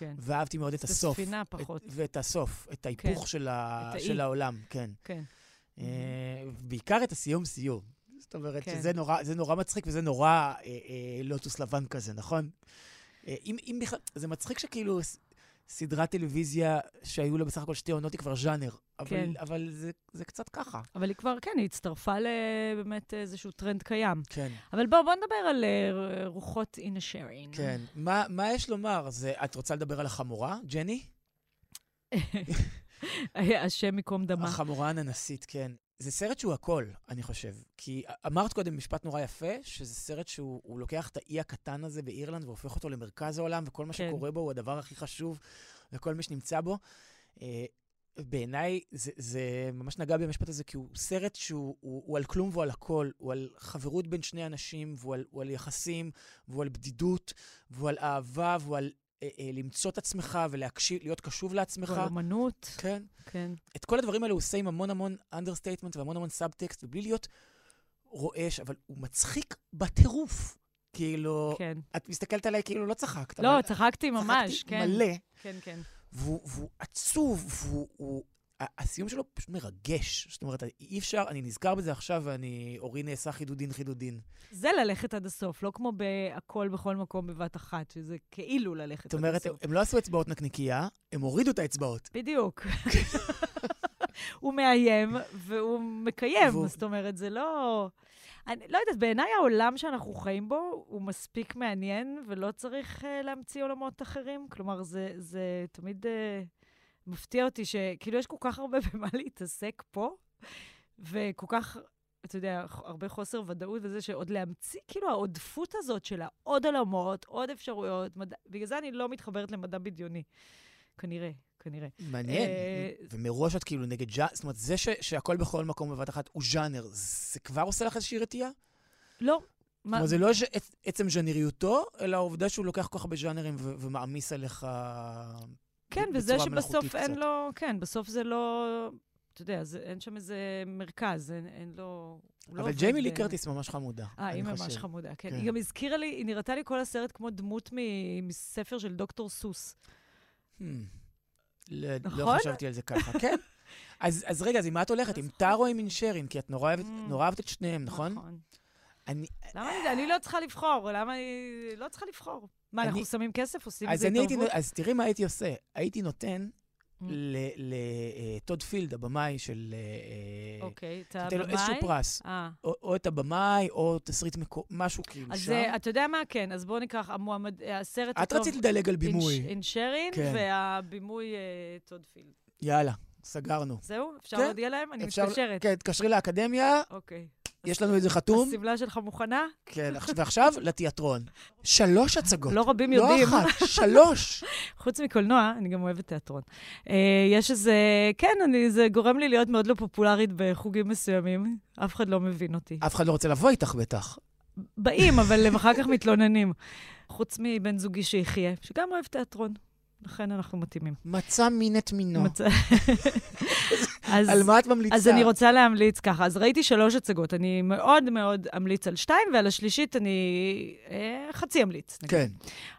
כן, ואהבתי מאוד את את הסוף. הספינה את- פחות. ואת הסוף, את ההיפוך כן. של, ה... את. של העולם, כן. כן. אה, בעיקר את הסיום-סיום. זאת אומרת, כן. שזה נורא, זה נורא מצחיק וזה נורא אה, אה, לוטוס לבן כזה, נכון? אה, אם, אם בכלל, זה מצחיק שכאילו סדרת טלוויזיה שהיו לה בסך הכל שתי עונות היא כבר ז'אנר, אבל, כן. אבל זה, זה קצת ככה. אבל היא כבר, כן, היא הצטרפה לבאמת איזשהו טרנד קיים. כן, אבל בואו, בוא נדבר על אה, רוחות אינישרין. כן. מה, מה יש לומר? זה, את רוצה לדבר על החמורה, ג'ני? השם ייקום דמה. החמורה הננסית, כן. זה סרט שהוא הכל, אני חושב. כי אמרת קודם משפט נורא יפה, שזה סרט שהוא הוא לוקח את האי הקטן הזה באירלנד והופך אותו למרכז העולם, וכל מה כן. שקורה בו הוא הדבר הכי חשוב, וכל מי שנמצא בו. בעיניי זה, זה ממש נגע במשפט הזה, כי הוא סרט שהוא הוא, הוא על כלום והוא על הכל. הוא על חברות בין שני אנשים, והוא על, הוא על יחסים, והוא על בדידות, והוא על אהבה, והוא על אה, אה, למצוא את עצמך ולהיות קשוב לעצמך. אמנות. כן. כן. את כל הדברים האלה הוא עושה עם המון המון understatement והמון המון סאבטקסט, ובלי להיות רועש, אבל הוא מצחיק בטירוף. כאילו, כן. את מסתכלת עליי כאילו לא צחקת. לא, אבל צחקתי ממש, צחקתי כן. מלא, כן, כן. והוא, והוא עצוב, והוא... הוא, הסיום שלו פשוט מרגש. זאת אומרת, אי אפשר, אני נזכר בזה עכשיו, ואני, אורי נעשה חידודין חידודין. זה ללכת עד הסוף, לא כמו בהכל בכל מקום בבת אחת, שזה כאילו ללכת זאת עד אומרת, הסוף. הם לא עשו אצבעות נקניקייה, הם הורידו את האצבעות. בדיוק. הוא מאיים והוא מקיים, והוא- זאת אומרת, זה לא... אני לא יודעת, בעיניי העולם שאנחנו חיים בו הוא מספיק מעניין, ולא צריך uh, להמציא עולמות אחרים. כלומר, זה, זה תמיד uh, מפתיע אותי שכאילו יש כל כך הרבה במה להתעסק פה, וכל כך, אתה יודע, הרבה חוסר ודאות וזה שעוד להמציא, כאילו העודפות הזאת של העוד עולמות, עוד אפשרויות, מדע... בגלל זה אני לא מתחברת למדע בדיוני. כנראה, כנראה. מעניין. אה, ומראש את כאילו נגד ז'אנר, זאת אומרת, זה ש, שהכל בכל מקום בבת אחת הוא ז'אנר, זה כבר עושה לך איזושהי רתיעה? לא. זאת אומרת, זה לא עצם ז'אנריותו, אלא העובדה שהוא לוקח כל כך הרבה ז'אנרים ו- ומעמיס עליך כן, וזה שבסוף אין קצת. לו, כן, בסוף זה לא, אתה יודע, זה, אין שם איזה מרכז, אין, אין לו... לא אבל עובד ג'יימי לי ב- קרטיס ממש חמודה. אה, היא ממש חושב. חמודה, כן. כן. היא גם הזכירה לי, היא נראתה לי כל הסרט כמו דמות מ- מספר של דוקטור סוס. Hmm. לא, נכון? לא חשבתי על זה ככה, כן. אז, אז רגע, אז עם מה את הולכת? עם טאר או עם אינשרין? כי את נורא אוהבת, Mm. אהבת את שניהם, נכון? נכון. אני, למה אני, אני לא צריכה לבחור? למה היא לא צריכה לבחור? מה, אנחנו אני- שמים כסף, עושים אני הייתי, התערבות? אז תראי מה הייתי עושה. הייתי נותן. לטוד פילד, הבמאי של... אה, אוקיי, את הבמאי? איזשהו פרס. אה. או, את הבמאי, או תסריט מקו... משהו כאילו אז שם. אה, אתה יודע מה? כן, אז בואו ניקח, המועמד, הסרט את רצית לדלג על בימוי. אינשרין, כן. והבימוי אה, טוד פילד. יאללה, סגרנו. זהו? אפשר כן, להודיע להם? אני מתקשרת. כן, תתקשרי לאקדמיה, אוקיי. יש לנו את זה חתום. השמלה שלך מוכנה? כן, עכשיו- ועכשיו לתיאטרון. שלוש הצגות. לא רבים לא יודעים. אחת, שלוש. חוץ מקולנוע, אני גם אוהבת תיאטרון. אה, יש איזה... כן, אני, זה גורם לי להיות מאוד לא פופולרית בחוגים מסוימים. אף אחד לא מבין אותי. אף אחד לא רוצה לבוא איתך בטח. באים, אבל הם אחר כך מתלוננים. חוץ מבן זוגי שיחיה, שגם אוהב תיאטרון. לכן אנחנו מתאימים. מצא מין את מינו. מצא- אז- על מה את ממליצה? אז אני רוצה להמליץ ככה. אז ראיתי שלוש הצגות. אני מאוד מאוד אמליץ על שתיים, ועל השלישית אני אה, חצי אמליץ. נגיד. כן,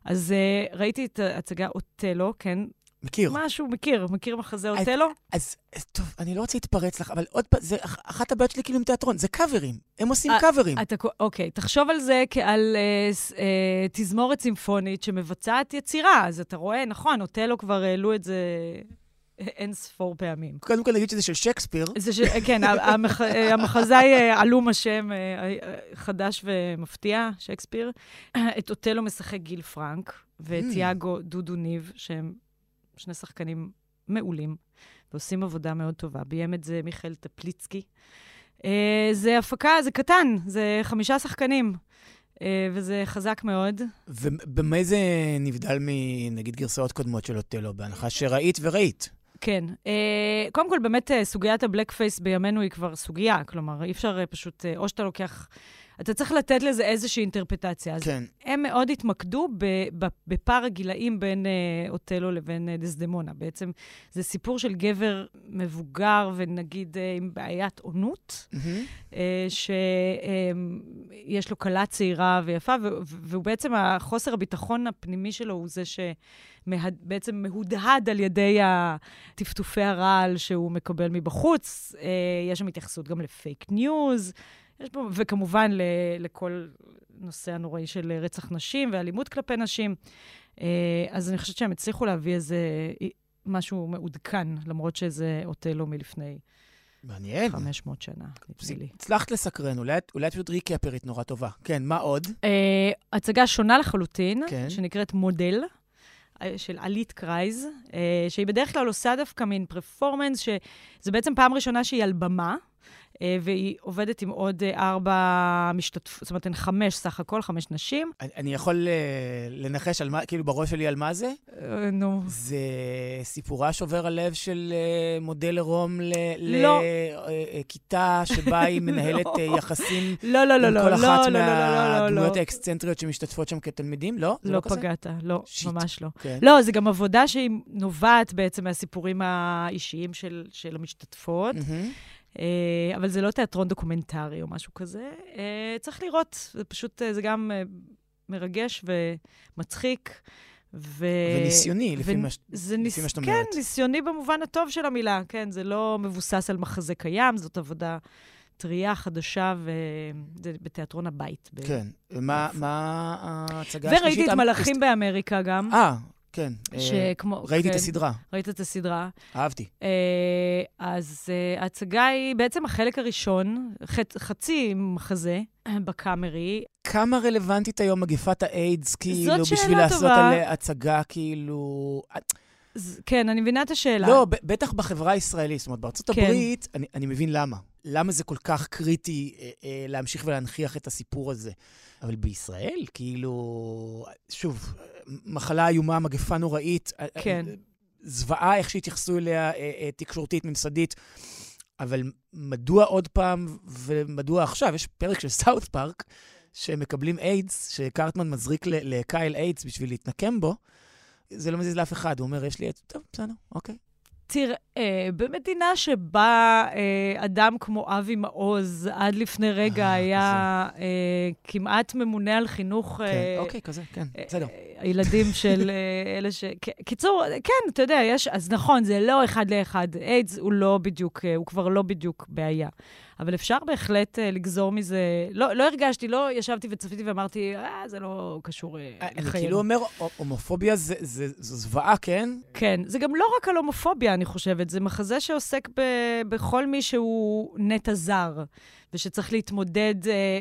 אז אה, ראיתי את ההצגה אוטלו, כן? מכיר. משהו, מכיר, מכיר מחזה אוטלו? אז אז טוב, אני לא רוצה להתפרץ לך, אבל עוד פעם, זה אח- אחת הבעיות שלי כאילו עם תיאטרון, זה קאברים. הם עושים אה, קאברים. אתה, אוקיי, תחשוב על זה כעל אה, אה, תזמורת סימפונית שמבצעת יצירה. אז אתה רואה, נכון, אוטלו כבר העלו את זה אין ספור פעמים. קודם כל נגיד שזה של שייקספיר. זה ש... כן, המח... המחזאי אה, עלום השם, אה, אה, חדש ומפתיע, שייקספיר. את אוטלו משחק גיל פרנק, ואת Mm. יאגו דודו ניב, שהם שני שחקנים מעולים, ועושים עבודה מאוד טובה. ביים את זה מיכאל טפליצקי. אה, זה הפקה, זה קטן, זה חמישה שחקנים. אה, וזה חזק מאוד. ובמה זה נבדל מנגיד גרסאות קודמות של אוטלו, בהנחה שראית וראית? כן. אה, קודם כל, באמת, אה, סוגיית הבלק פייס בימינו היא כבר סוגיה. כלומר, אי אפשר אה, פשוט, או שאתה לוקח... אתה צריך לתת לזה איזושהי אינטרפטציה. אז כן. הם מאוד התמקדו בפער הגילאים בין אה, אוטלו לבין אה, דסדמונה. בעצם זה סיפור של גבר מבוגר ונגיד אה, עם בעיית עונות. אה, שיש לו כלה צעירה ויפה, והוא בעצם, החוסר הביטחון הפנימי שלו הוא זה שבעצם מהודהד על ידי הטפטופי הרעל שהוא מקבל מבחוץ. יש שם התייחסות גם ל fake news, יש פה, וכמובן ל- לכל נושא הנוראי של רצח נשים ואלימות כלפי נשים. אה, אז אני חושבת שהם הצליחו להביא איזה משהו מעודכן, למרות שזה אותלו מלפני מעניין. 500 שנה, נדמה לי. הצלחת לסקרן, אולי אולי את פשוט ריקאפרית נורא טובה. כן, מה עוד? אה, הצגה שונה לחלוטין, כן. שנקראת מודל. אה, של עלית קרייז, אה, שהיא בדרך כלל עושה דווקא מין פרפורמנס, שזה בעצם פעם ראשונה שהיא על במה, אה, והיא עובדת עם עוד אה, ארבע משתתפות, זאת אומרת, הן חמש סך הכל, חמש נשים. אני- יכול אה, לנחש על מה, כאילו בראש שלי על מה זה? אה, נו. זה סיפורה שובר הלב של אה, מודל עירום לא. לכיתה שבה היא מנהלת אה, יחסים לא, לא, לא, עם לא, כל לא, אחת לא, לא, לא, לא, מהדמויות לא. האקסצנטריות שמשתתפות שם כתלמידים? לא? לא לא? פגעת, לא. ממש לא. כן. לא, זה גם עבודה שהיא נובעת בעצם מהסיפורים האישיים של, של המשתתפות. אה, אבל זה לא תיאטרון דוקומנטרי או משהו כזה. אה, צריך לראות, זה פשוט, אה, זה גם מרגש ומצחיק. ו... וניסיוני, לפי מה ש- זה לפי ניס... מה שאת כן, אומרת. ניסיוני במובן הטוב של המילה, כן, זה לא מבוסס על מחזה קיים, זאת עבודה טרייה, חדשה, וזה בתיאטרון הבית. ב- כן. ומה מה ההצגה השלישית? וראיתי את מלאכים באמריקה גם. אה, כן. אה, שכמו- ראיתי את כן. הסדרה, ראית את הסדרה. אהבתי. אה, אז אה, ההצגה היא בעצם החלק הראשון, ח- חצי מחזה אה, בקאמרי. כמה רלוונטית היום מגפת האיידס, כאילו, בשביל לעשות טובה. עליה הצגה, כאילו... ז- כן, אני מבינה את השאלה. לא, ב- בטח בחברה הישראלית. זאת אומרת, בארצות כן. הברית, אני, אני מבין למה. למה זה כל כך קריטי אה, אה, להמשיך ולהנכיח את הסיפור הזה. אבל בישראל, כאילו, שוב, מחלה איומה, מגפה נוראית. אה, אה, כן. זוועה איך שהתייחסו אליה אה, תקשורתית, ממסדית. אבל מדוע עוד פעם, ומדוע עכשיו? יש פרק של South Park, שהם מקבלים איידס, שקרטמן מזריק לקייל איידס בשביל להתנקם בו. זה לא מזיז לאף אחד, הוא אומר, יש לי איידס, טוב, בסדר, אוקיי. תראה, במדינה שבה אה, אדם כמו אבי מעוז עד לפני רגע אה, היה אה, כמעט ממונה על חינוך... כן, אה, אוקיי, כזה, כן, בסדר. הילדים של אה, אלה ש... קיצור, כן, אתה יודע, יש... אז נכון, זה לא אחד לאחד. איידס הוא לא בדיוק, אה, הוא כבר לא בדיוק בעיה. אבל אפשר בהחלט אה, לגזור מזה... לא, לא הרגשתי, לא ישבתי וצפיתי ואמרתי, אה, זה לא קשור אה, אני לחיינו. כאילו אומר, הו- הומופוביה זה- זה- זו זוועה, כן? כן, זה גם לא רק על הומופוביה, אני חושבת, זה מחזה שעוסק ב, בכל מי שהוא נטע זר, ושצריך להתמודד, אה,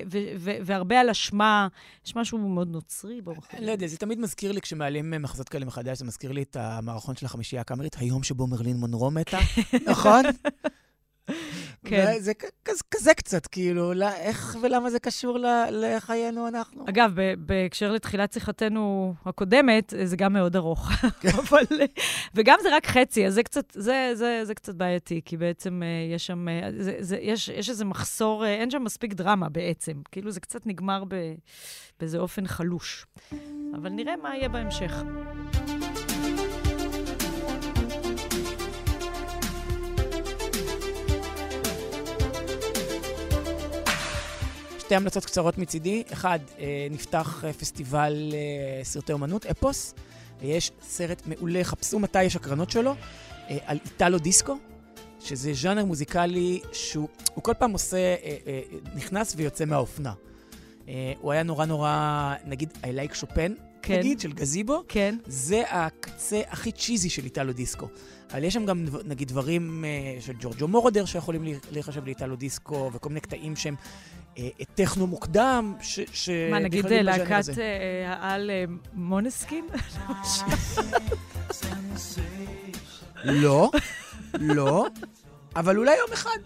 והרבה על אשמה. יש משהו מאוד נוצרי במחזה. אני לא יודע, זה תמיד מזכיר לי, כשמעלים אה, מחזות כאלה מחדש, זה מזכיר לי את המערכון של החמישייה הקאמרית, היום שבו מרלין מונרו מתה, נכון? כן. זה כזה- כזה קצת, כאילו, לא- איך ולמה זה קשור ל- לחיינו אנחנו? אגב, ב- בהקשר לתחילת שיחתנו הקודמת, זה גם מאוד ארוך. אבל, וגם זה רק חצי, אז זה קצת, זה, זה, זה קצת בעייתי, כי בעצם אה, יש שם, אה, זה, זה, יש, יש איזה מחסור, אה, אין שם מספיק דרמה בעצם. כאילו זה קצת נגמר ב, באיזה אופן חלוש. אבל נראה מה יהיה בהמשך. שתי המלצות קצרות מצידי. אחד, אה, נפתח אה, פסטיבל אה, סרטי אומנות, אפוס. יש סרט מעולה, חפשו מתי יש הקרנות שלו, על איטלו דיסקו, שזה ז'אנר מוזיקלי שהוא הוא כל פעם עושה, נכנס ויוצא מהאופנה. הוא היה נורא נורא, נגיד, I like שופן, כן. נגיד, של גזיבו. כן. זה הקצה הכי צ'יזי של איטלו דיסקו. אבל יש שם גם, נגיד, דברים של ג'ורג'ו מורדר שיכולים לי- להיחשב לאיטלו דיסקו, וכל מיני קטעים שהם טכנו מוקדם, ש... ש- מה, נגיד אה, להקת. אה, העל אה, מונסקין? לא, לא, אבל אולי יום אחד.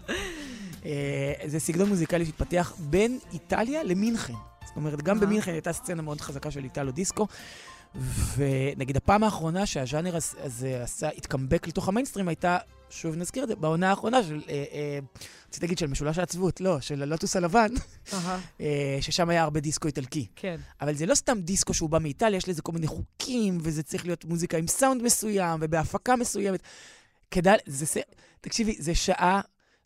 אה, זה סגנון מוזיקלי שהתפתח בין איטליה למינכן. זאת אומרת, גם במינכן הייתה סצנה מאוד חזקה של איטלו דיסקו. ונגיד הפעם האחרונה שהז'אנר הזה עשה, התקמבק לתוך המיינסטרים, הייתה, שוב נזכיר את זה, בעונה האחרונה של, אה, אה, רציתי להגיד של משולש העצבות, לא, של הלוטוס הלבן, אה, ששם היה הרבה דיסקו איטלקי. כן. אבל זה לא סתם דיסקו שהוא בא מאיטליה, יש לזה כל מיני חוקים, וזה צריך להיות מוזיקה עם סאונד מסוים, ובהפקה מסוימת. כדאי, זה, תקשיבי, זה שעה,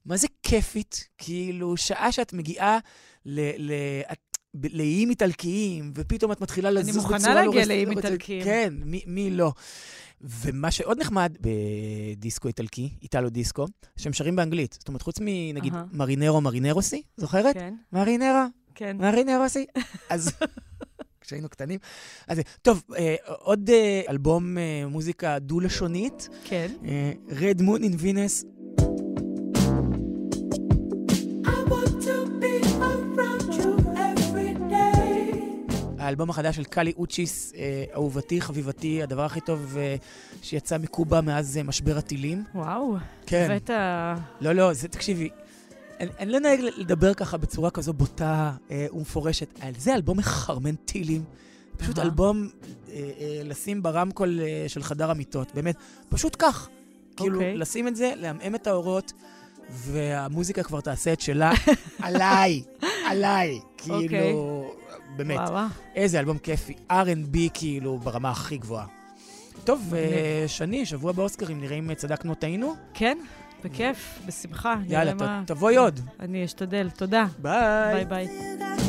מה זה כיפית? כאילו, שעה שאת מגיעה ל... ל את לאיים איטלקיים, ופתאום את מתחילה לזוז בצורה לא... אני מוכנה להגיע לאיים איטלקיים. כן, מי, מי לא. ומה שעוד נחמד בדיסקו איטלקי, איטלו דיסקו, שהם שרים באנגלית. זאת אומרת, חוץ מנגיד uh-huh. מרינרו מרינרוסי, זוכרת? כן. מרינרה? כן. מרינרוסי? אז... כשהיינו קטנים. אז טוב, אה, עוד אה, אלבום אה, מוזיקה דו-לשונית. כן. אה, Red Moon in Venus. האלבום החדש של קאלי אוצ'יס, אה, אהובתי, חביבתי, הדבר הכי טוב אה, שיצא מקובה מאז אה, משבר הטילים. וואו. כן. הבאת... לא, לא, זה, תקשיבי, אני לא נוהג לדבר ככה בצורה כזו בוטה אה, ומפורשת. זה אלבום מחרמן טילים. פשוט אלבום אה, אה, לשים ברמקול אה, של חדר המיטות, באמת, פשוט כך. כאילו, אוקיי. לשים את זה, לעמעם את האורות, והמוזיקה כבר תעשה את שלה עליי, עליי. כאילו, אוקיי. באמת, וואו. איזה אלבום כיפי. R&B כאילו ברמה הכי גבוהה. טוב, אה, שני, שבוע באוסקרים, נראה אם צדקנו טעינו? כן, בכיף, בשמחה. יאללה, ת, תבואי עוד. אני אשתדל, תודה. ביי. ביי ביי.